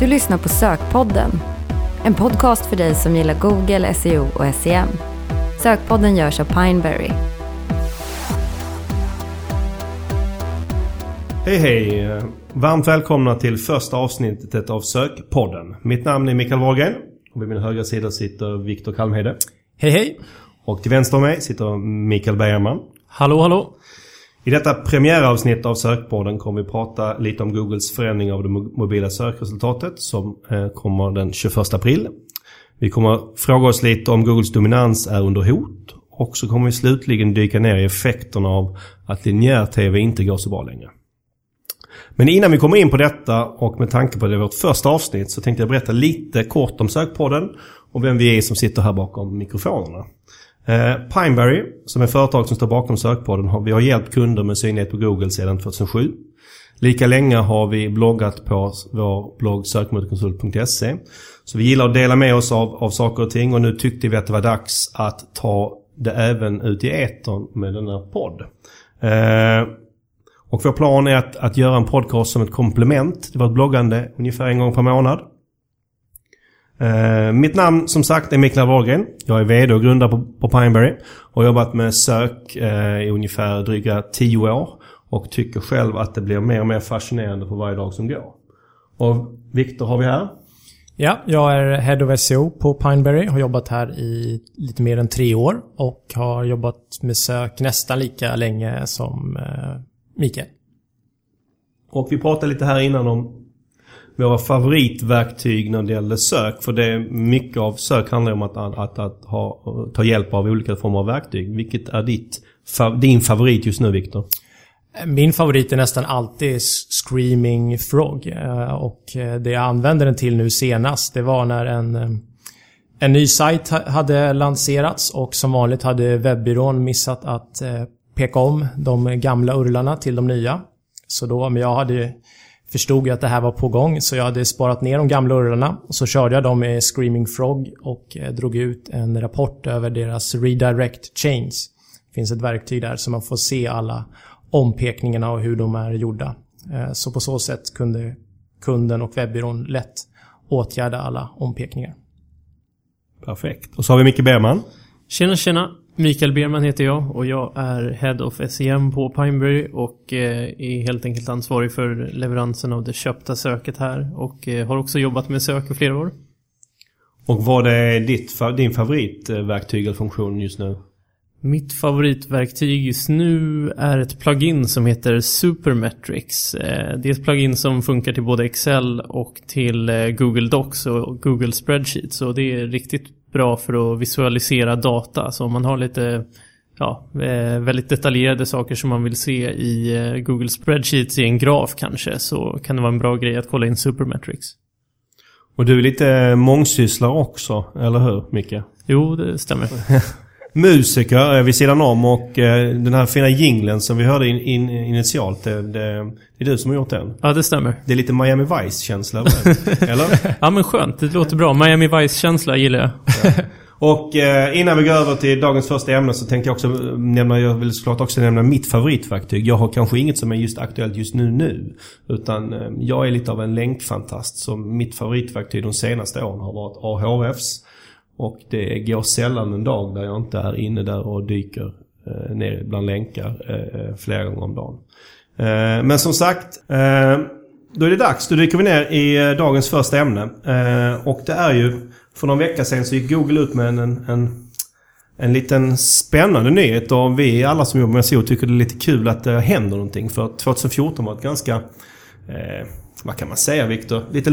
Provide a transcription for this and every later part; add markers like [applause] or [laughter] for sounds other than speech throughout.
Du lyssnar på Sökpodden. En podcast för dig som gillar Google, SEO och SEM. Sökpodden görs av Pineberry. Hej hej! Varmt välkomna till första avsnittet av Sökpodden. Mitt namn är Mikael Wahlgren och vid min högra sida sitter Viktor Kalmhede. Hej hej! Och till vänster om mig sitter Mikael Bergman. Hallå hallå! I detta premiäravsnitt av Sökpodden kommer vi prata lite om Googles förändring av det mobila sökresultatet som eh, kommer den 21 april. Vi kommer fråga oss lite om Googles dominans är under hot. Och så kommer vi slutligen dyka ner i effekterna av att linjär TV inte går så bra längre. Men innan vi kommer in på detta och med tanke på att det är vårt första avsnitt så tänkte jag berätta lite kort om Sökpodden och vem vi är som sitter här bakom mikrofonerna. Eh, Pineberry, som är företag som står bakom Sökpodden, har, vi har hjälpt kunder med synlighet på Google sedan 2007. Lika länge har vi bloggat på vår blogg sökmotorkonsult.se. Så vi gillar att dela med oss av, av saker och ting och nu tyckte vi att det var dags att ta det även ut i etern med denna podd. Eh, och vår plan är att, att göra en podcast som ett komplement till vårt bloggande ungefär en gång per månad. Uh, mitt namn som sagt är Mikael Wahlgren. Jag är VD och grundare på, på Pineberry. Och har jobbat med sök uh, i ungefär dryga 10 år. Och tycker själv att det blir mer och mer fascinerande för varje dag som går. Och Viktor har vi här. Ja, jag är Head of SEO på Pineberry. Har jobbat här i lite mer än tre år. Och har jobbat med sök nästan lika länge som uh, Mikael. Och vi pratade lite här innan om våra favoritverktyg när det gäller sök. För det är mycket av sök handlar om att, att, att, att ha, ta hjälp av olika former av verktyg. Vilket är ditt, din favorit just nu Viktor? Min favorit är nästan alltid Screaming Frog. Eh, och eh, det jag använde den till nu senast, det var när en, eh, en ny sajt hade lanserats och som vanligt hade webbyrån missat att peka om de gamla urlarna till de nya. Så då, men jag hade förstod jag att det här var på gång så jag hade sparat ner de gamla urlarna. Och så körde jag dem med Screaming Frog och eh, drog ut en rapport över deras redirect chains. Det finns ett verktyg där så man får se alla ompekningarna och hur de är gjorda. Eh, så på så sätt kunde kunden och webbyrån lätt åtgärda alla ompekningar. Perfekt. Och så har vi Micke Berman. Tjena tjena! Mikael Berman heter jag och jag är Head of SEM på Pineberry och eh, är helt enkelt ansvarig för leveransen av det köpta söket här och eh, har också jobbat med sök i flera år. Och vad är ditt, din favoritverktyg eller funktion just nu? Mitt favoritverktyg just nu är ett plugin som heter Supermetrics. Eh, det är ett plugin som funkar till både Excel och till Google Docs och Google Spreadsheets. Och det är riktigt bra för att visualisera data. Så om man har lite ja, eh, väldigt detaljerade saker som man vill se i eh, Google Spreadsheets i en graf kanske så kan det vara en bra grej att kolla in Supermetrics. Och du är lite mångsysslare också, eller hur Micke? Jo, det stämmer. [laughs] musiker vid sidan om och eh, den här fina jinglen som vi hörde in, in, initialt. Det, det, det, är du som har gjort den. Ja, det stämmer. Det är lite Miami Vice-känsla [laughs] eller? ja, men skönt. Det låter bra. Miami Vice-känsla gillar jag. Ja. Och eh, innan vi går över till dagens första ämne så tänkte jag också nämna, jag vill såklart också nämna mitt favoritverktyg. Jag har kanske inget som är just aktuellt just nu nu. Utan eh, jag är lite av en länkfantast. Så mitt favoritverktyg de senaste åren har varit AHFs. Och det går sällan en dag där jag inte är inne där och dyker eh, ner bland länkar eh, flera gånger om dagen. Eh, men som sagt, eh, då är det dags. Då dyker vi ner i eh, dagens första ämne. Eh, och det är ju, för någon vecka sedan så gick Google ut med en, en, en liten spännande nyhet. Och vi alla som jobbar med SEO tycker det är lite kul att det händer någonting. För 2014 var ett ganska, eh, vad kan man säga Viktor? Lite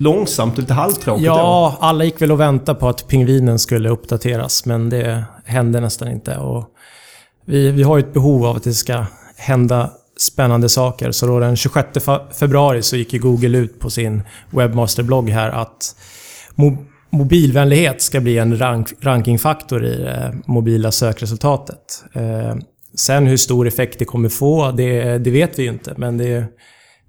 långsamt och lite halvtråkigt Ja, år. alla gick väl och väntade på att pingvinen skulle uppdateras, men det hände nästan inte. Och vi, vi har ju ett behov av att det ska hända spännande saker. Så då den 26 februari så gick ju Google ut på sin webbmasterblogg här att mo mobilvänlighet ska bli en rank rankingfaktor i det mobila sökresultatet. Eh, sen hur stor effekt det kommer få, det, det vet vi ju inte. Men det,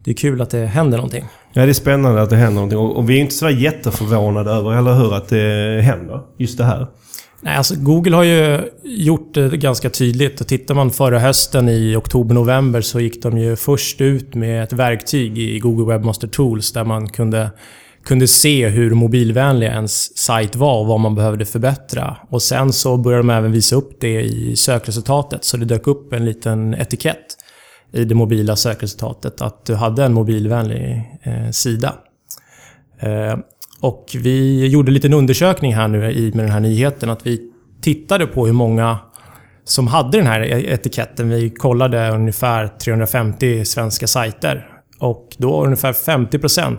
det är kul att det händer någonting. Ja, det är spännande att det händer någonting. Och, och vi är inte så jätteförvånade över, eller hur, att det händer. Just det här. Nej, alltså Google har ju gjort det ganska tydligt. Och tittar man förra hösten i oktober-november så gick de ju först ut med ett verktyg i Google Webmaster Tools där man kunde, kunde se hur mobilvänlig ens sajt var och vad man behövde förbättra. Och sen så började de även visa upp det i sökresultatet. Så det dök upp en liten etikett i det mobila sökresultatet att du hade en mobilvänlig eh, sida. Eh, och vi gjorde en liten undersökning här nu i med den här nyheten att vi tittade på hur många som hade den här e-, etiketten. Vi kollade ungefär 350 svenska sajter. Och då ungefär 50%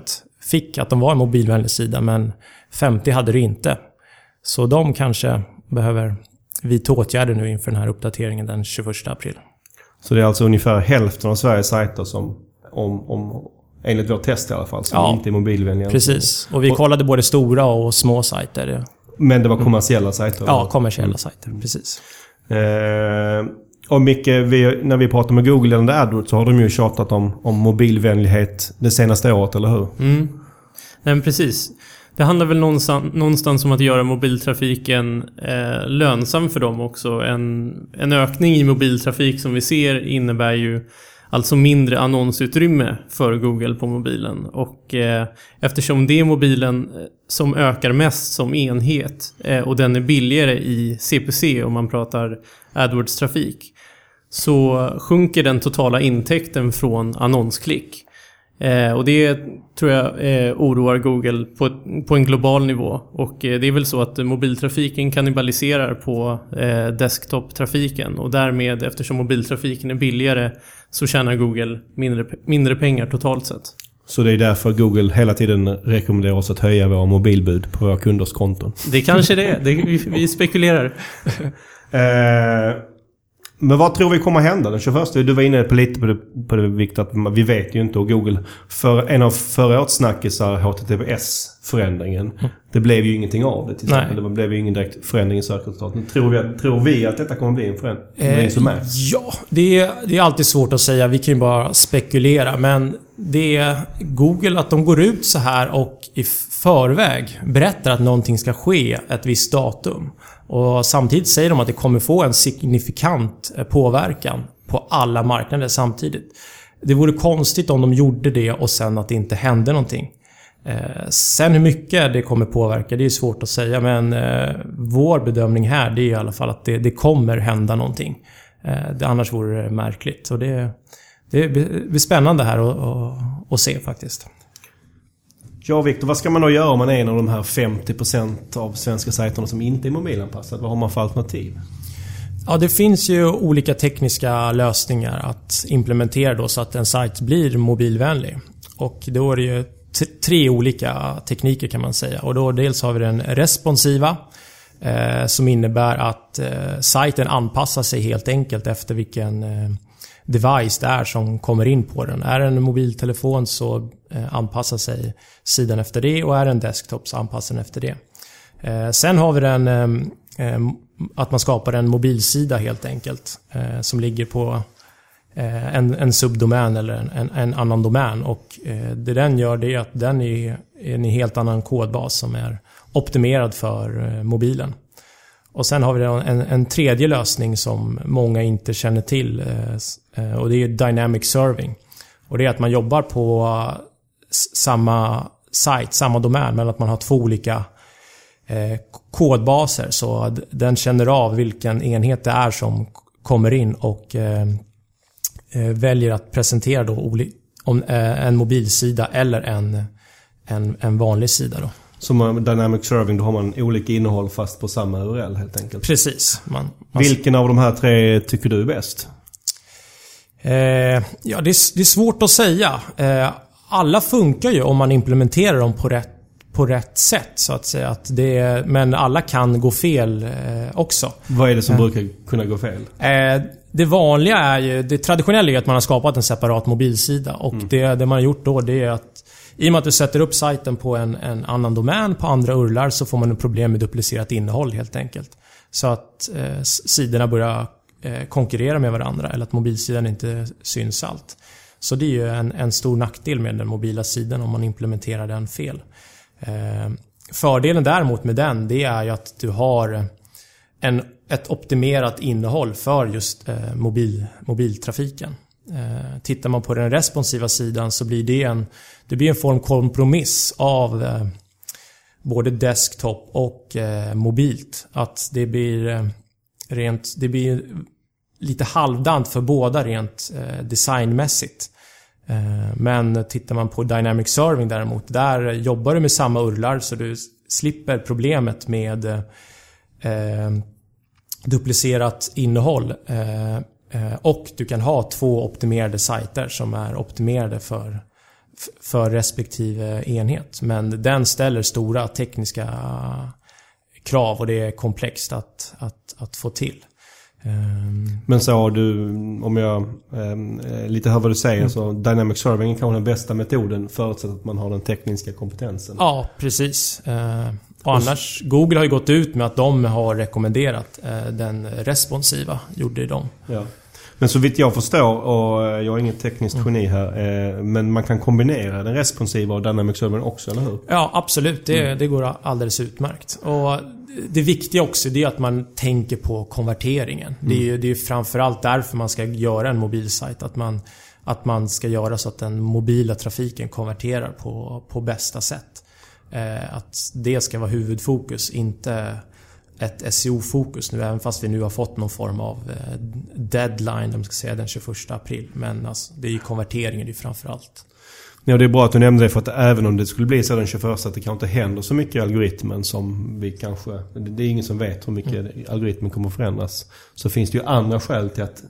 fick att de var en mobilvänlig sida, men 50 hade det inte. Så de kanske behöver vidta åtgärder nu inför den här uppdateringen den 21 april. Så det är alltså ungefär hälften av Sveriges sajter som, om, om, enligt vårt test i alla fall, som Ja. inte är mobilvänliga. Precis. Och vi Och- kollade både stora och små sajter. Men det var kommersiella sajter? Ja, eller? kommersiella sajter. Precis. Eh, och Micke, vi, när vi pratar med Google gällande AdWords så har de ju tjatat om, om mobilvänlighet det senaste året, eller hur? Mm. Nej precis. Det handlar väl någonstans, någonstans om att göra mobiltrafiken eh, lönsam för dem också. En, en ökning i mobiltrafik som vi ser innebär ju alltså mindre annonsutrymme för Google på mobilen. Och eh, eftersom det är mobilen eh, som ökar mest som enhet eh, och den är billigare i CPC om man pratar AdWords-trafik så sjunker den totala intäkten från annonsklick. Eh, och det tror jag eh, oroar Google på, på en global nivå. Och eh, det är väl så att eh, mobiltrafiken kannibaliserar på eh, desktop-trafiken och därmed eftersom mobiltrafiken är billigare så tjänar Google mindre, mindre pengar totalt sett. Så det är därför Google hela tiden rekommenderar oss att höja våra mobilbud på våra kunders konton. Det kanske det är. Det, vi, vi spekulerar. [laughs] Men vad tror vi kommer hända den 21? Du var inne på lite på det, på det Victor, att vi vet ju inte. Och Google, för en av förra årets snackisar, HTTPS-förändringen. Det blev ju ingenting av det till Nej. Det blev ju ingen direkt förändring i sökresultaten. Tror vi, att- tror vi att detta kommer bli en förändring? Eh, som är? Ja, det är, det är alltid svårt att säga. Vi kan ju bara spekulera. Men det är Google att de går ut så här och i förväg berättar att någonting ska ske ett visst datum. Och samtidigt säger de att det kommer få en signifikant eh, påverkan på alla marknader samtidigt. Det vore konstigt om de gjorde det och sen att det inte hände någonting. Eh, sen hur mycket det kommer påverka, det är svårt att säga. Men eh, vår bedömning här, det är i alla fall att det, det kommer hända någonting. Eh, det, annars vore det märkligt. Så det, det blir spännande här att se faktiskt. Ja, Viktor, vad ska man då göra om man är en av de här 50% av svenska sajterna som inte är mobilanpassade? Vad har man för alternativ? Ja, det finns ju olika tekniska lösningar att implementera då så att en sajt blir mobilvänlig. Och då är det ju tre olika tekniker kan man säga. Och då dels har vi den responsiva eh, som innebär att eh, sajten anpassar sig helt enkelt efter vilken eh, device det är som kommer in på den. Är det en mobiltelefon så eh, anpassar sig sidan efter det och är det en desktop så anpassar den efter det. Eh, sen har vi den eh, att man skapar en mobilsida helt enkelt. Som ligger på en, en subdomän eller en, en, annan domän. Och det den gör det är att den är en helt annan kodbas som är optimerad för mobilen. Och sen har vi en, en tredje lösning som många inte känner till. Eh, eh, och det är Dynamic Serving. Och det är att man jobbar på eh, samma sajt, samma domän, men att man har två olika kodbaser. Så den känner av vilken enhet det är som kommer in och väljer att presentera då en mobilsida eller en, en, en vanlig sida. Då. Som Dynamic Serving, då har man olika innehåll fast på samma URL helt enkelt. Precis. Man, man Vilken av de här tre tycker du är bäst? Eh, ja, det är, det är svårt att säga. Eh, alla funkar ju om man implementerar dem på rätt, på rätt sätt, så att säga. Att det, är- men alla kan gå fel eh, också. Vad är det som brukar kunna gå fel? Eh, det vanliga är ju, det traditionella är ju att man har skapat en separat mobilsida. Och det, det man har gjort då, det är att i och med att du sätter upp sajten på en, en annan domän på andra urlar så får man en problem med duplicerat innehåll helt enkelt. Så att eh, sidorna börjar eh, konkurrera med varandra eller att mobilsidan inte syns allt. Så det är ju en, en stor nackdel med den mobila sidan om man implementerar den fel. Eh, fördelen däremot med den, det är ju att du har en, ett optimerat innehåll för just eh, mobil, mobiltrafiken. Eh, tittar man på den responsiva sidan så blir det en, det blir en form kompromiss av eh, både desktop och eh, mobilt. Att det blir eh, rent, det blir lite halvdant för båda rent eh, designmässigt. Eh, men tittar man på Dynamic Serving däremot, där jobbar du med samma urlar så du slipper problemet med eh, eh duplicerat innehåll. Eh, Eh, och du kan ha två optimerade sajter som är optimerade för, för respektive enhet. Men den ställer stora tekniska krav och det är komplext att, att, att få till. Ehm, Men så du, om jag eh, lite hör vad du säger, mm. så Dynamic Serving är kanske den bästa metoden förutsatt att man har den tekniska kompetensen. Ja, precis. Eh, och annars, Google har ju gått ut med att de har rekommenderat eh, den responsiva, gjorde de. Ja. Men så vitt jag förstår, och eh, jag är inget tekniskt mm. geni här, eh, men man kan kombinera den responsiva och Dynamic Serving också, eller hur? Ja, absolut. Det, mm. det går alldeles utmärkt. Och det viktiga också det är att man tänker på konverteringen. Mm. Det är ju det är framförallt därför man ska göra en mobilsajt. Att man, att man ska göra så att den mobila trafiken konverterar på, på bästa sätt. Eh, att det ska vara huvudfokus, inte ett SEO-fokus nu, även fast vi nu har fått någon form av eh, deadline, om ska säga den 21 april. Men alltså, det är ju konverteringen det är framförallt. Ja, det är bra att du nämnde det för att även om det skulle bli så den 21 att det kanske inte händer så mycket i algoritmen som vi kanske... Det är ingen som vet hur mycket mm. algoritmen kommer att förändras. Så finns det ju andra skäl till att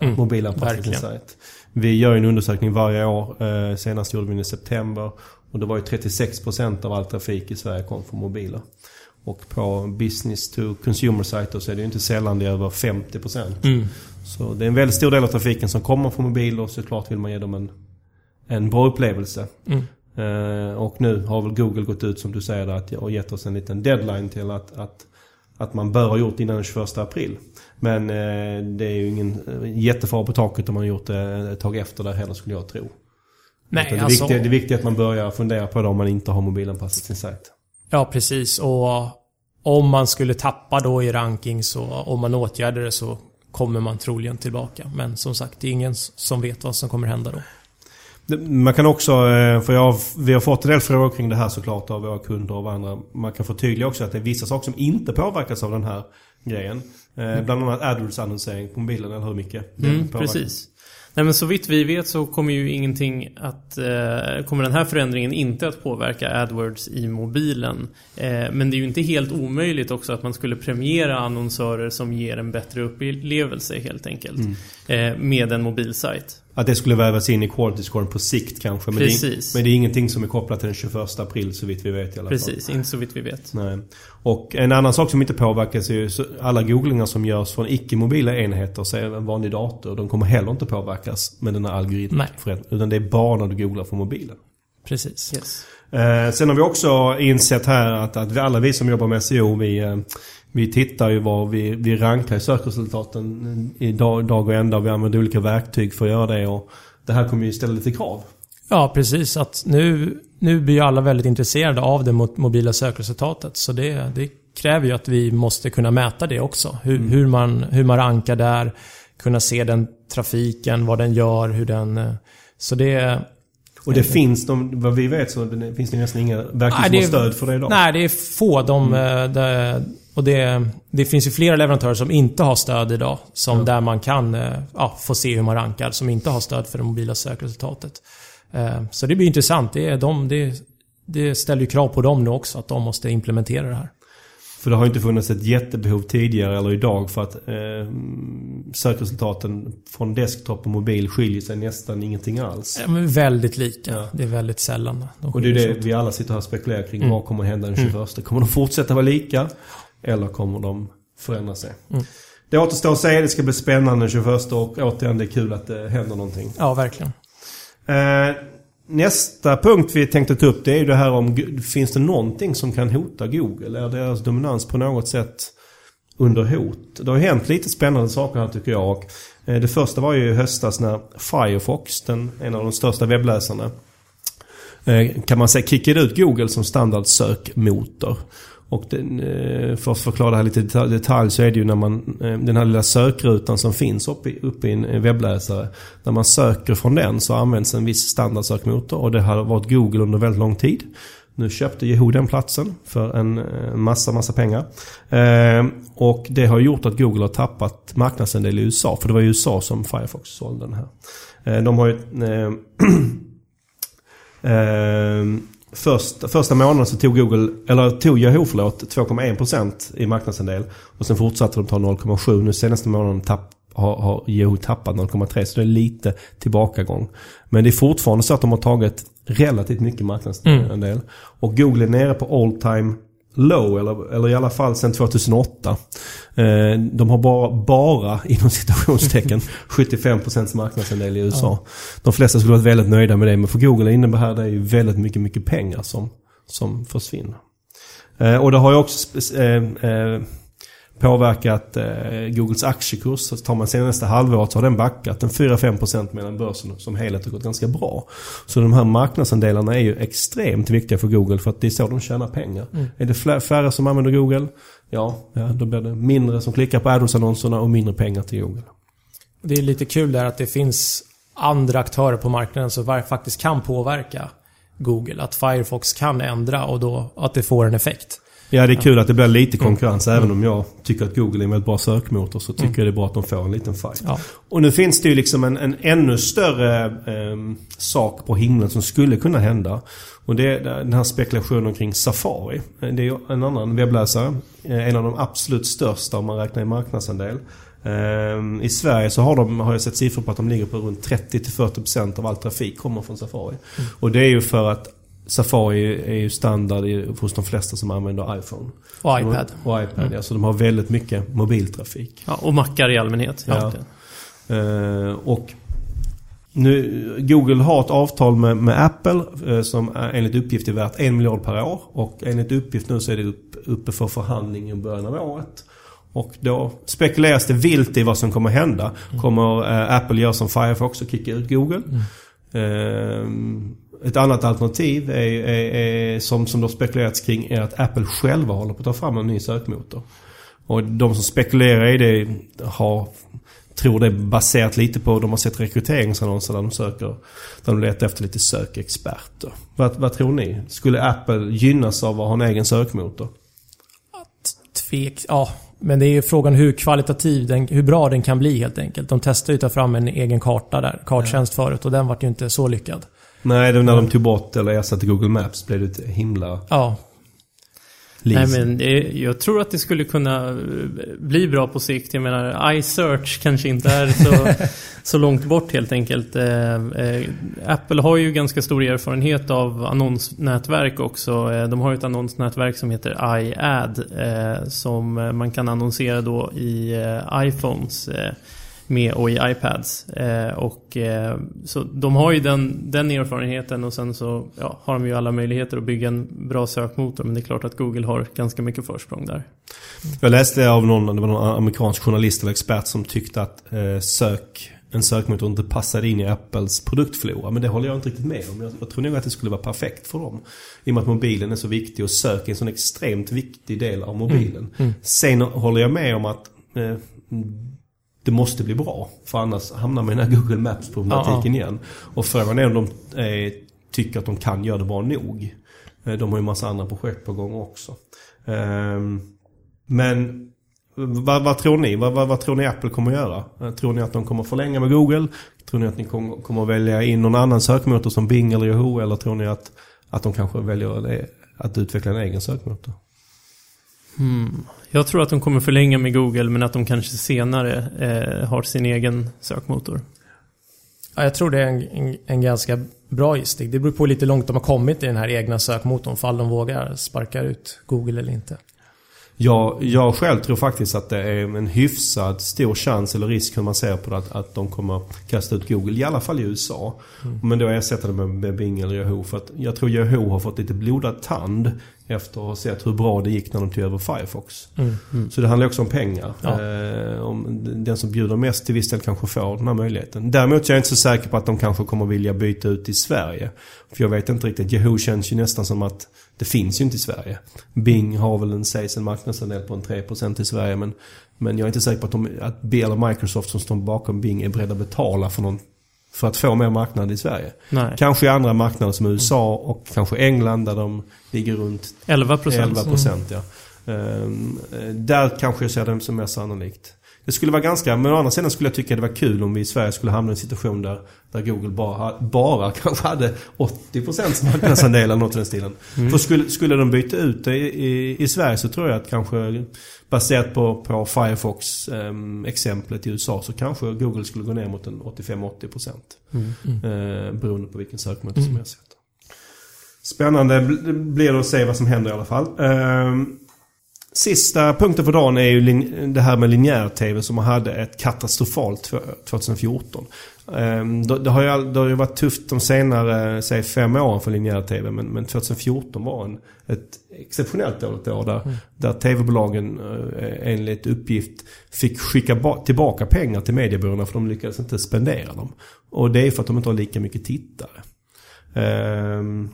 mm, mobilanpassa sin sajt. Vi gör en undersökning varje år. Eh, senast gjorde vi den i september. Och det var ju 36% av all trafik i Sverige kom från mobiler. Och på business to consumer-sajter så är det ju inte sällan det är över 50%. Mm. Så det är en väldigt stor del av trafiken som kommer från mobiler och såklart vill man ge dem en en bra upplevelse. Mm. Uh, och nu har väl Google gått ut som du säger att, och gett oss en liten deadline till att, att, att man bör ha gjort innan den 21 april. Men uh, det är ju ingen uh, jättefara på taket om man har gjort det ett tag efter det heller skulle jag tro. Nej, det, alltså... viktiga, det är viktigt att man börjar fundera på det om man inte har mobilanpassat sin sajt. Ja, precis. Och om man skulle tappa då i ranking så om man åtgärdar det så kommer man troligen tillbaka. Men som sagt, det är ingen som vet vad som kommer hända då. Man kan också, eh, för jag, vi har fått en del frågor kring det här såklart av våra kunder och andra. Man kan förtydliga också att det är vissa saker som inte påverkas av den här grejen. Eh, mm. Bland annat AdWords-annonsering på mobilen, eller hur mycket? Mm, precis. Nej men så vitt vi vet så kommer ju ingenting att... Eh, kommer den här förändringen inte att påverka AdWords i mobilen. Eh, men det är ju inte helt omöjligt också att man skulle premiera annonsörer som ger en bättre upplevelse helt enkelt. Mm. Eh, med en mobilsajt. Att det skulle vävas in i quality scoren på sikt kanske. Men Precis. Det är, men det är ingenting som är kopplat till den 21 april så vitt vi vet i alla fall. Precis, inte så vitt vi vet. Nej. Och en annan sak som inte påverkas är ju alla googlingar som görs från icke-mobila enheter, så en vanlig dator, de kommer heller inte påverkas med den här algoritmen. Utan det är bara när du googlar från mobilen. Precis. Yes. Eh, sen har vi också insett här att, att vi, alla vi som jobbar med SEO, vi, eh, vi tittar ju var vi, vi rankar i sökresultaten i dag, dag och ända. Vi använder olika verktyg för att göra det. Och det här kommer ju ställa lite krav. Ja, precis. Att nu, nu blir ju alla väldigt intresserade av det mobila sökresultatet. Så det, det kräver ju att vi måste kunna mäta det också. Hur, mm. hur, man, hur man rankar där. Kunna se den trafiken, vad den gör, hur den... Så det... Och det finns, de, vad vi vet så det finns det nästan inga verktyg som har stöd för det idag. Nej, det är få. De, mm. de, och det, det finns ju flera leverantörer som inte har stöd idag. Som mm. Där man kan eh, ja, få se hur man rankar. Som inte har stöd för det mobila sökresultatet. Eh, så det blir intressant. Det, är de, det, det ställer ju krav på dem nu också. Att de måste implementera det här. För det har inte funnits ett jättebehov tidigare eller idag för att eh, sökresultaten från desktop och mobil skiljer sig nästan ingenting alls. Ja, väldigt lika. Ja. Det är väldigt sällan. De och det är det vi alla sitter här och spekulerar kring. Mm. Vad kommer hända den 21? Mm. Kommer de fortsätta vara lika? Eller kommer de förändra sig? Mm. Det återstår att se. Det ska bli spännande den 21 och återigen det är kul att det händer någonting. Ja, verkligen. Eh, nästa punkt vi tänkte ta upp det är ju det här om finns det någonting som kan hota Google? Är deras dominans på något sätt under hot. Det har hänt lite spännande saker här tycker jag. Och, eh, det första var ju i höstas när Firefox, den, en av de största webbläsarna, eh, kan man säga kickade ut Google som standard sökmotor. Och den, eh, för att förklara det här lite i detalj så är det ju när man, eh, den här lilla sökrutan som finns uppe i, uppe i en webbläsare. När man söker från den så används en viss standardsökmotor och det har varit Google under väldigt lång tid. Nu köpte Yahoo den platsen för en massa, massa pengar. Ehm, och det har gjort att Google har tappat marknadsandel i USA. För det var i USA som Firefox sålde den här. Ehm, de har ju... Ehm, [clears throat] Först, första månaden så tog Google, eller tog Yahoo förlåt, 2,1% i marknadsandel. Och sen fortsatte de ta 0,7. Nu senaste månaden tapp, har, har Yahoo tappat 0,3 så det är lite tillbakagång. Men det är fortfarande så att de har tagit relativt mycket marknadsandel. Mm. Och Google är nere på all time low, eller, eller i alla fall sedan 2008. Eh, de har bara, bara inom citationstecken [laughs] 75% marknadsandel i USA. Ja. De flesta skulle vara väldigt nöjda med det, men för Google innebär det ju väldigt mycket, mycket pengar som, som försvinner. Eh, och det har ju också eh, påverkat eh, Googles aktiekurs. Så tar man senaste halvåret så har den backat en 4-5% medan börsen som helhet har gått ganska bra. Så de här marknadsandelarna är ju extremt viktiga för Google för att det är så de tjänar pengar. Mm. Är det färre som använder Google, ja, ja, då blir det mindre som klickar på AdWords-annonserna och mindre pengar till Google. Det är lite kul där att det finns andra aktörer på marknaden som faktiskt kan påverka Google. Att Firefox kan ändra och då att det får en effekt. Ja, det är kul att det blir lite konkurrens. Mm. Även om jag tycker att Google är en väldigt bra sökmotor så tycker mm. jag det är bra att de får en liten fight. Ja. Och nu finns det ju liksom en, en ännu större eh, sak på himlen som skulle kunna hända. Och det är den här spekulationen kring Safari. Det är ju en annan webbläsare. Eh, en av de absolut största om man räknar i marknadsandel. Ehm, I Sverige så har, de, har jag sett siffror på att de ligger på runt 30-40% av all trafik kommer från Safari. Mm. Och det är ju för att Safari är ju standard hos de flesta som använder iPhone. Och iPad. Och iPad, mm. ja. Så de har väldigt mycket mobiltrafik. Ja, och mackar i allmänhet. Ja. Uh, och nu, Google har ett avtal med, med Apple uh, som är, enligt uppgift är värt en miljard per år. Och enligt uppgift nu så är det upp, uppe för förhandling i början av året. Och då spekuleras det vilt i vad som kommer hända. Mm. Kommer uh, Apple göra som Firefox och kicka ut Google? Mm. Ett annat alternativ är, är, är, som, som då spekulerats kring är att Apple själva håller på att ta fram en ny sökmotor. Och de som spekulerar i det har, tror det är baserat lite på, de har sett rekryteringsannonser där de söker, där de letar efter lite sökexperter. Vad, vad tror ni? Skulle Apple gynnas av att ha en egen sökmotor? Tvek, ja. Men det är ju frågan hur kvalitativ den, hur bra den kan bli helt enkelt. De testade ju att ta fram en egen karta där, karttjänst ja. förut och den var ju inte så lyckad. Nej, det var när de tog bort eller ersatte Google Maps blev det ett himla... Ja. Nej men jag tror att det skulle kunna eh, bli bra på sikt. Jag menar iSearch kanske inte är så, [laughs] så långt bort helt enkelt. Eh, eh, Apple har ju ganska stor erfarenhet av annonsnätverk också. De har ju ett annonsnätverk som heter iAd som man kan annonsera då i iPhones med och i iPads. Eh, och, eh, så de har ju den, den erfarenheten och sen så ja, har de ju alla möjligheter att bygga en bra sökmotor. Men det är klart att Google har ganska mycket försprång där. Jag läste av någon, det var någon amerikansk journalist eller expert som tyckte att eh, sök en sökmotor inte passade in i Apples produktflora. Men det håller jag inte riktigt med om. Jag, jag tror nog att det skulle vara perfekt för dem. I och med att mobilen är så viktig och sök är en sån extremt viktig del av mobilen. Mm. Mm. Sen håller jag med om att eh, det måste bli bra. För annars hamnar man i den här Google Maps-problematiken igen. Och frågan är om de eh, tycker att de kan göra det bra nog. Eh, de har ju massa andra projekt på gång också. Eh, men vad, vad, tror ni? Vad, vad, vad, tror ni Apple kommer att göra? Eh, tror ni att de kommer förlänga med Google? Tror ni att ni kommer, kommer att välja in någon annan sökmotor som Bing eller Yahoo? Eller tror ni att, att de kanske väljer att utveckla en egen sökmotor? Hmm. Jag tror att de kommer förlänga med Google men att de kanske senare eh, har sin egen sökmotor. Ja, jag tror det är en, en, en, ganska bra gissning. Det beror på lite långt de har kommit i den här egna sökmotorn. Fall de vågar sparka ut Google eller inte. Ja, jag själv tror faktiskt att det är en hyfsad stor chans eller risk hur man ser på det att, att de kommer kasta ut Google. I alla fall i USA. Mm. Men då ersätta det med, med Bing eller Yahoo. För att jag tror Yahoo har fått lite blodad tand efter att ha sett hur bra det gick när de tog över Firefox. Mm. Så det handlar också om pengar. Ja. Eh, om den som bjuder mest till viss del kanske får den här möjligheten. Däremot är jag inte så säker på att de kanske kommer vilja byta ut i Sverige. För jag vet inte riktigt. Yahoo känns ju nästan som att det finns ju inte i Sverige. Bing har väl en, sägs en marknadsandel på en 3% i Sverige. Men, men jag är inte säker på att, de, att Bill och Microsoft som står bakom Bing är beredda att betala för någon för att få mer marknad i Sverige. Nej. Kanske i andra marknader som USA och kanske England där de ligger runt 11 procent. 11 procent. Ja. Ehm, eh, där kanske jag ser det som mer sannolikt. Det skulle vara ganska, men å andra sidan skulle jag tycka det var kul om vi i Sverige skulle hamna i en situation där, där Google bara, bara [laughs] kanske hade 80% marknadsandel eller något i den stilen. För skulle, skulle de byta ut det i, i, i Sverige så tror jag att kanske baserat på, på Firefox ehm, exemplet i USA så kanske Google skulle gå ner mot en 85-80% eh, beroende på vilken sökmotor som jag sätter. Spännande bl- blir det att se vad som händer i alla fall. Ehm, Sista punkten för dagen är ju det här med linjär-tv som hade ett katastrofalt tw- 2014. Ehm, Det, har ju, all- det har ju varit tufft de senare, säg fem åren för linjär-tv. Men, men 2014 var en, ett exceptionellt dåligt år där, där tv-bolagen eh, enligt uppgift fick skicka ba- tillbaka pengar till mediebyråerna för de lyckades inte spendera dem. Och det är för att de inte har lika mycket tittare. Ehm,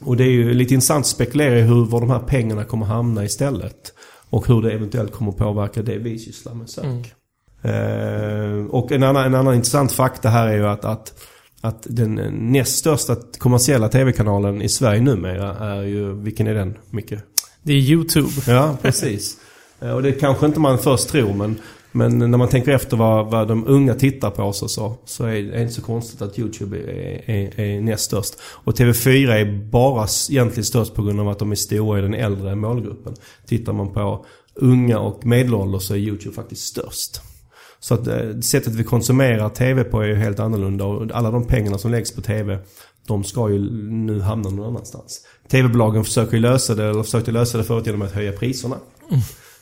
och det är ju lite intressant att spekulera i hur, var de här pengarna kommer hamna istället. Och hur det eventuellt kommer påverka det vi sysslar med sök. Eh, och en annan, en annan intressant fakta här är ju att, att, att den näst största kommersiella tv-kanalen i Sverige numera är ju, vilken är den Micke? Det är YouTube. Ja, precis. Eh, Och det kanske inte man först tror men, men när man tänker efter vad, vad de unga tittar på så, så, så är det inte så konstigt att YouTube är, är, är näst störst. Och TV4 är bara egentligen störst på grund av att de är stora i den äldre målgruppen. Tittar man på unga och medelålders så är YouTube faktiskt störst. Så att eh, sättet vi konsumerar TV på är ju helt annorlunda och alla de pengarna som läggs på TV de ska ju nu hamna någon annanstans. TV-bolagen försöker lösa det, eller försökte lösa det förut genom att höja priserna.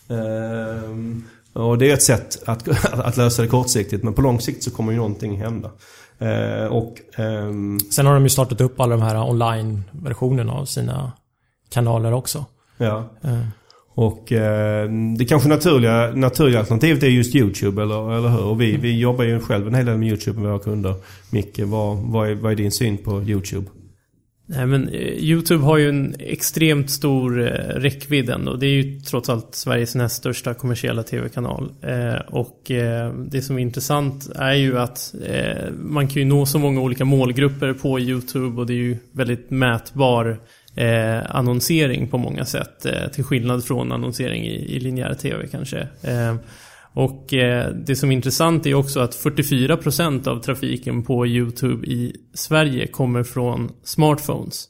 Ehm, och det är ett sätt att, [laughs] att lösa det kortsiktigt men på lång sikt så kommer ju någonting hända. Ehm, och ehm, Sen har de ju startat upp alla de här online-versionerna av sina kanaler också. ja. Eh, Och eh, det kanske naturliga, naturliga alternativet är just YouTube, eller, eller hur? Och vi, vi jobbar ju själv en hel del med YouTube med våra kunder. Micke, vad, vad, är, vad är din syn på YouTube? Nej, men eh, YouTube har ju en extremt stor eh, räckvidd ändå. Det är ju trots allt Sveriges näst största kommersiella tv-kanal. Eh, och eh, det som är intressant är ju att eh, man kan ju nå så många olika målgrupper på YouTube och det är ju väldigt mätbar eh, annonsering på många sätt. Till skillnad från annonsering i, i linjär tv kanske. Och eh, det som är intressant är också att 44% av trafiken på YouTube i Sverige kommer från smartphones.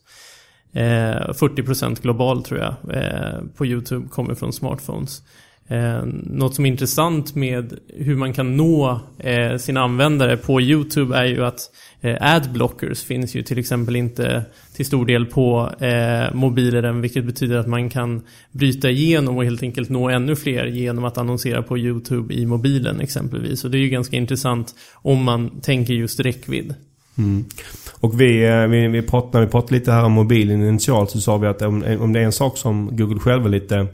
Eh, 40% globalt tror jag eh, på YouTube kommer från smartphones. Eh, något som är intressant med hur man kan nå eh, sina användare på YouTube är ju att eh, adblockers finns ju till exempel inte till stor del på eh, mobiler än vilket betyder att man kan bryta igenom och helt enkelt nå ännu fler genom att annonsera på YouTube i mobilen exempelvis. Och det är ju ganska intressant om man tänker just räckvidd. Mm. Och vi, eh, vi, vi pratade, när vi pratade lite här om mobilen initialt så sa vi att om, om det är en sak som Google själva lite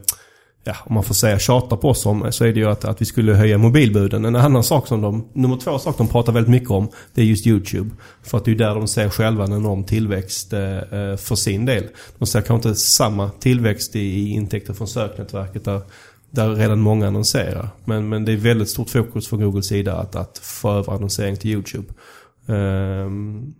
Ja, om man får säga tjatar på oss om så är det ju att, att vi skulle höja mobilbuden. En annan sak som de, nummer två sak de pratar väldigt mycket om, det är just YouTube. För att det är där de ser själva en enorm tillväxt eh, eh, för sin del. De ser kanske inte samma tillväxt i, i intäkter från söknätverket där, där redan många annonserar. Men, men det är väldigt stort fokus från Googles sida att, att få över annonsering till YouTube. Ehm,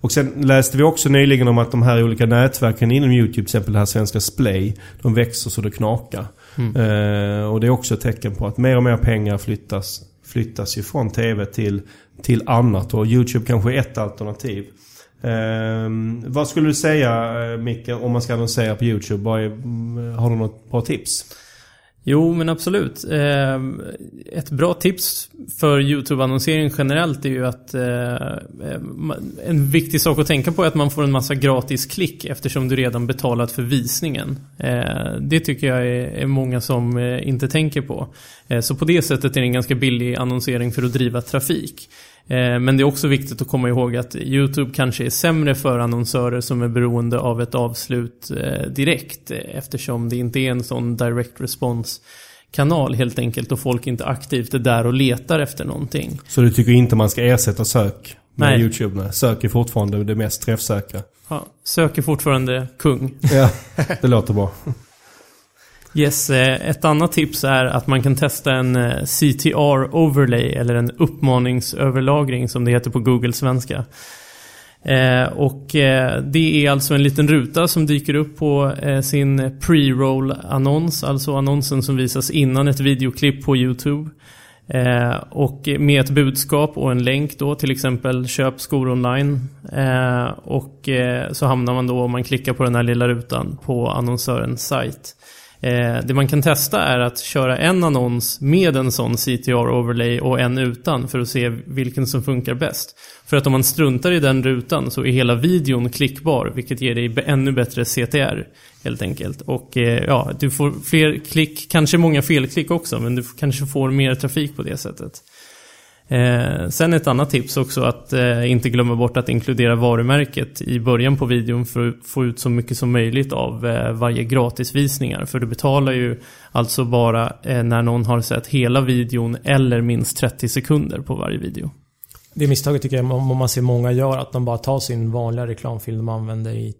och sen läste vi också nyligen om att de här olika nätverken inom YouTube, till exempel det här svenska Splay, de växer så det knakar. Eh, och det är också ett tecken på att mer och mer pengar flyttas, flyttas ju från TV till, till annat. Och YouTube kanske är ett alternativ. Eh, vad skulle du säga eh, Micke, om man ska annonsera på YouTube? Är, mm, har du något bra tips? Jo, men absolut. Ehm, ett bra tips för YouTube-annonsering generellt är ju att eh, en viktig sak att tänka på är att man får en massa gratis klick eftersom du redan betalat för visningen. Eh, det tycker jag är, många som eh, inte tänker på. Så på det sättet är det en ganska billig annonsering för att driva trafik. Eh, men det är också viktigt att komma ihåg att YouTube kanske är sämre för annonsörer som är beroende av ett avslut eh, direkt. Eftersom det inte är en sån direct response kanal helt enkelt och folk inte aktivt är där och letar efter någonting. Så du tycker inte man ska ersätta sök med Nej. YouTube? Nej. Sök är fortfarande det mest träffsäkra. Ja, sök är fortfarande kung. Ja, det låter bra. Yes, eh, ett annat tips är att man kan testa en eh, CTR overlay eller en uppmaningsöverlagring som det heter på Google-svenska. Eh, och det är alltså en liten ruta som dyker upp på sin pre-roll annons, alltså annonsen som visas innan ett videoklipp på YouTube. Och med ett budskap och en länk då, till exempel köp skor online. Och så hamnar man då, om man klickar på den här lilla rutan, på annonsörens sajt. Eh, det man kan testa är att köra en annons med en sån CTR-overlay och en utan för att se vilken som funkar bäst. För att om man struntar i den rutan så är hela videon klickbar, vilket ger dig ännu bättre CTR. Helt enkelt. Och eh, ja, du får fler klick, kanske många felklick också, men du kanske får mer trafik på det sättet. Eh, sen ett annat tips också att eh, inte glömma bort att inkludera varumärket i början på videon för att få ut så mycket som möjligt av eh, varje gratisvisningar. För du betalar ju alltså bara eh, när någon har sett hela videon eller minst 30 sekunder på varje video. Det misstaget tycker jag om man ser många gör, att de bara tar sin vanliga reklamfilm de använder i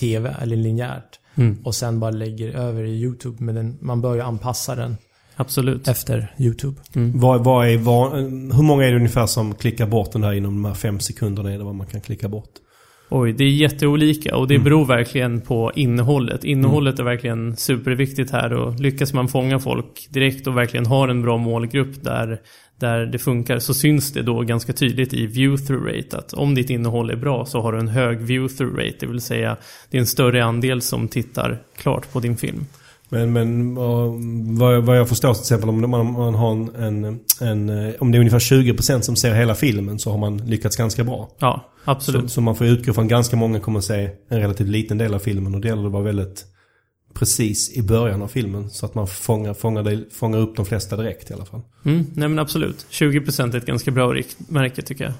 TV eller linjärt Mm. och sen bara lägger över i YouTube. Men den, man bör ju anpassa den Absolut. efter YouTube. Vad, vad är, vad, hur många är det ungefär som klickar bort den här inom de här fem sekunderna? Det vad man kan klicka bort? Oj, det är jätteolika och det beror verkligen på innehållet. Innehållet är verkligen superviktigt här och lyckas man fånga folk direkt och verkligen har en bra målgrupp där, där det funkar så syns det då ganska tydligt i view-through rate att om ditt innehåll är bra så har du en hög view-through rate, det vill säga det är en större andel som tittar klart på din film. Men, men vad, vad jag förstår till exempel om man, man har en, en, en... eh, Om det är ungefär 20% som ser hela filmen så har man lyckats ganska bra. Ja, Så, absolut. så man får utgå från ganska många kommer att se en relativt liten del av filmen och det gäller att vara väldigt precis i början av filmen. Så att man fångar, fångar, fångar upp de flesta direkt i alla fall. Mm, nej men absolut. 20% är ett ganska bra riktmärke tycker jag.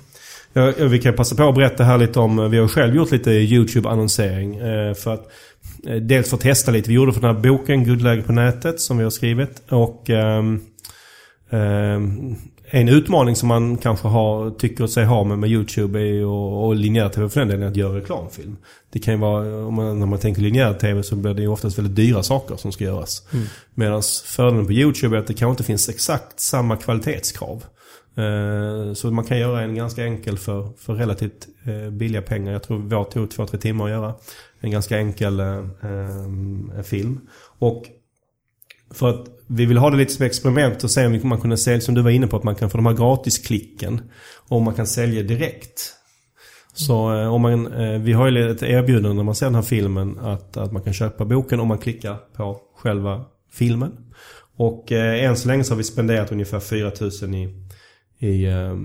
Ja, vi kan passa på att berätta här lite om, vi har själv gjort lite YouTube-annonsering. Eh, för att, eh, dels för att testa lite. Vi gjorde för den här boken Guldläge på nätet som vi har skrivit. Och ehm, ehm, en utmaning som man kanske har, tycker sig ha med, med YouTube och, och linjär-tv för den delen, att göra reklamfilm. Det kan ju vara, om man, när man tänker linjär-tv så blir det ju oftast väldigt dyra saker som ska göras. Medan fördelen på YouTube är att det kanske inte finns exakt samma kvalitetskrav. Eh, Så man kan göra en ganska enkel för, för relativt eh, billiga pengar. Jag tror vår tog två, tre timmar att göra. En ganska enkel eh, eh, film. Och för att vi vill ha det lite som experiment och se om man kunde sälja, som du var inne på, att man kan få de här gratisklicken. Och man kan sälja direkt. Så eh, om man, eh, vi har ju ett erbjudande när man ser den här filmen att, att man kan köpa boken om man klickar på själva filmen. Och eh, än så länge så har vi spenderat ungefär 4000 i, i eh,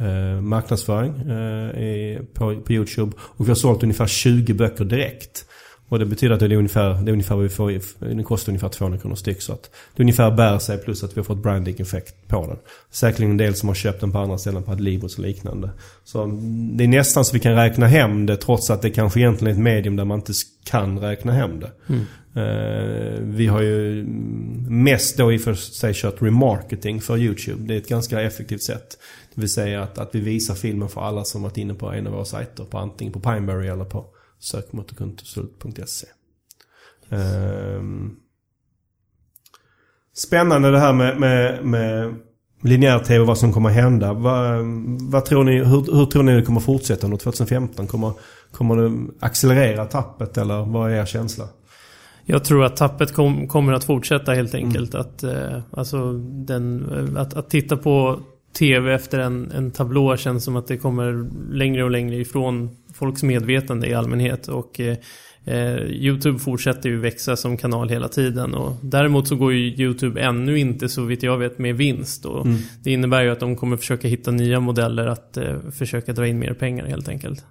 eh, marknadsföring eh, på, på YouTube. Och vi har sålt ungefär 20 böcker direkt. Och det betyder att det är ungefär, det är ungefär vad vi får, i- det kostar ungefär 200 kronor styck. Så att det ungefär bär sig plus att vi har fått branding-effekt på den. Säkerligen en del som har köpt den på andra ställen på Adlibris och liknande. Så mm, det är nästan så vi kan räkna hem det trots att det kanske egentligen är ett medium där man inte kan räkna hem det. Eh, vi har ju mm, mest då i och för sig kört remarketing för YouTube. Det är ett ganska effektivt sätt. Det vill säga att, att vi visar filmen för alla som varit inne på en av våra sajter. På antingen på Pineberry eller på sökmotorkonsult.se. Ehm, Spännande det här med, med, med linjär-tv, vad som kommer hända. Vad, vad tror ni, hur, hur tror ni det kommer fortsätta under 2015? Kommer, kommer det accelerera tappet eller vad är er känsla? Jag tror att tappet kom, kommer att fortsätta helt enkelt. Att, eh, alltså den, att, att titta på TV efter en, en tablå känns som att det kommer längre och längre ifrån folks medvetande i allmänhet. Och eh, eh, YouTube fortsätter ju växa som kanal hela tiden. Och däremot så går ju YouTube ännu inte så vitt jag vet med vinst. Och Det innebär ju att de kommer försöka hitta nya modeller att eh, försöka dra in mer pengar helt enkelt.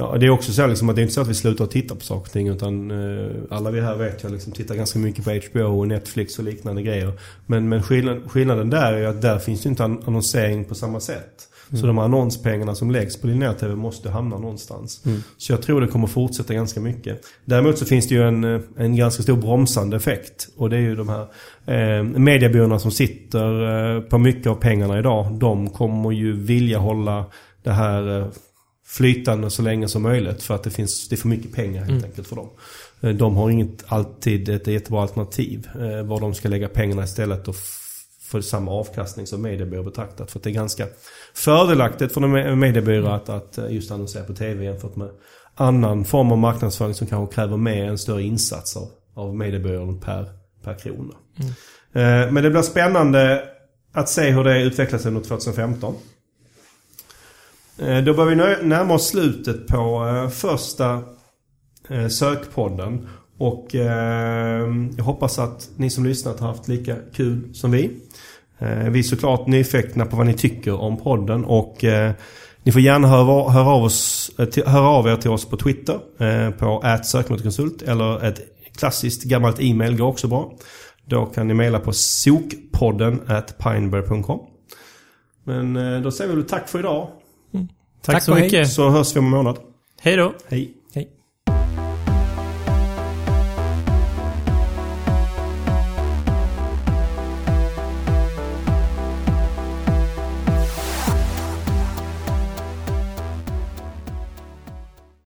Ja, det är också så liksom att det är inte så att vi slutar att titta på saker och ting utan eh, alla vi här vet jag liksom tittar ganska mycket på HBO och Netflix och liknande grejer. Men, men skillnad, skillnaden där är ju att där finns ju inte an- annonsering på samma sätt. Så de annonspengarna som läggs på linjär TV måste hamna någonstans. Så jag tror det kommer fortsätta ganska mycket. Däremot så finns det ju en, eh, en ganska stor bromsande effekt. Och det är ju de här eh, mediebyråerna som sitter eh, på mycket av pengarna idag. De kommer ju vilja hålla det här eh, flytande så länge som möjligt. För att det finns det är för mycket pengar helt enkelt för dem. Eh, De har inget alltid ett jättebra alternativ. Eh, var de ska lägga pengarna istället och få samma avkastning som mediebyrå betraktat. För det är ganska fördelaktigt för en me- mediebyrå att, att eh, just annonsera på TV jämfört med annan form av marknadsföring som kanske kräver mer en större insats av, av mediebyrån per, per krona. Eh, Men det blir spännande att se hur det utvecklas under 2015. Eh, då börjar vi närma oss slutet på eh, första eh, sökpodden. Och jag hoppas att ni som lyssnat har haft lika kul som vi. Vi är såklart nyfikna på vad ni tycker om podden och ni får gärna höra, höra, av oss, höra av er till oss på Twitter på sökmotorkonsult eller ett klassiskt gammalt e-mail går också bra. Då kan ni mejla på sokpodden at pineberry.com. Men då säger vi väl tack för idag. Tack, Tack så mycket. Så hörs vi om en månad. Hej då. Hej!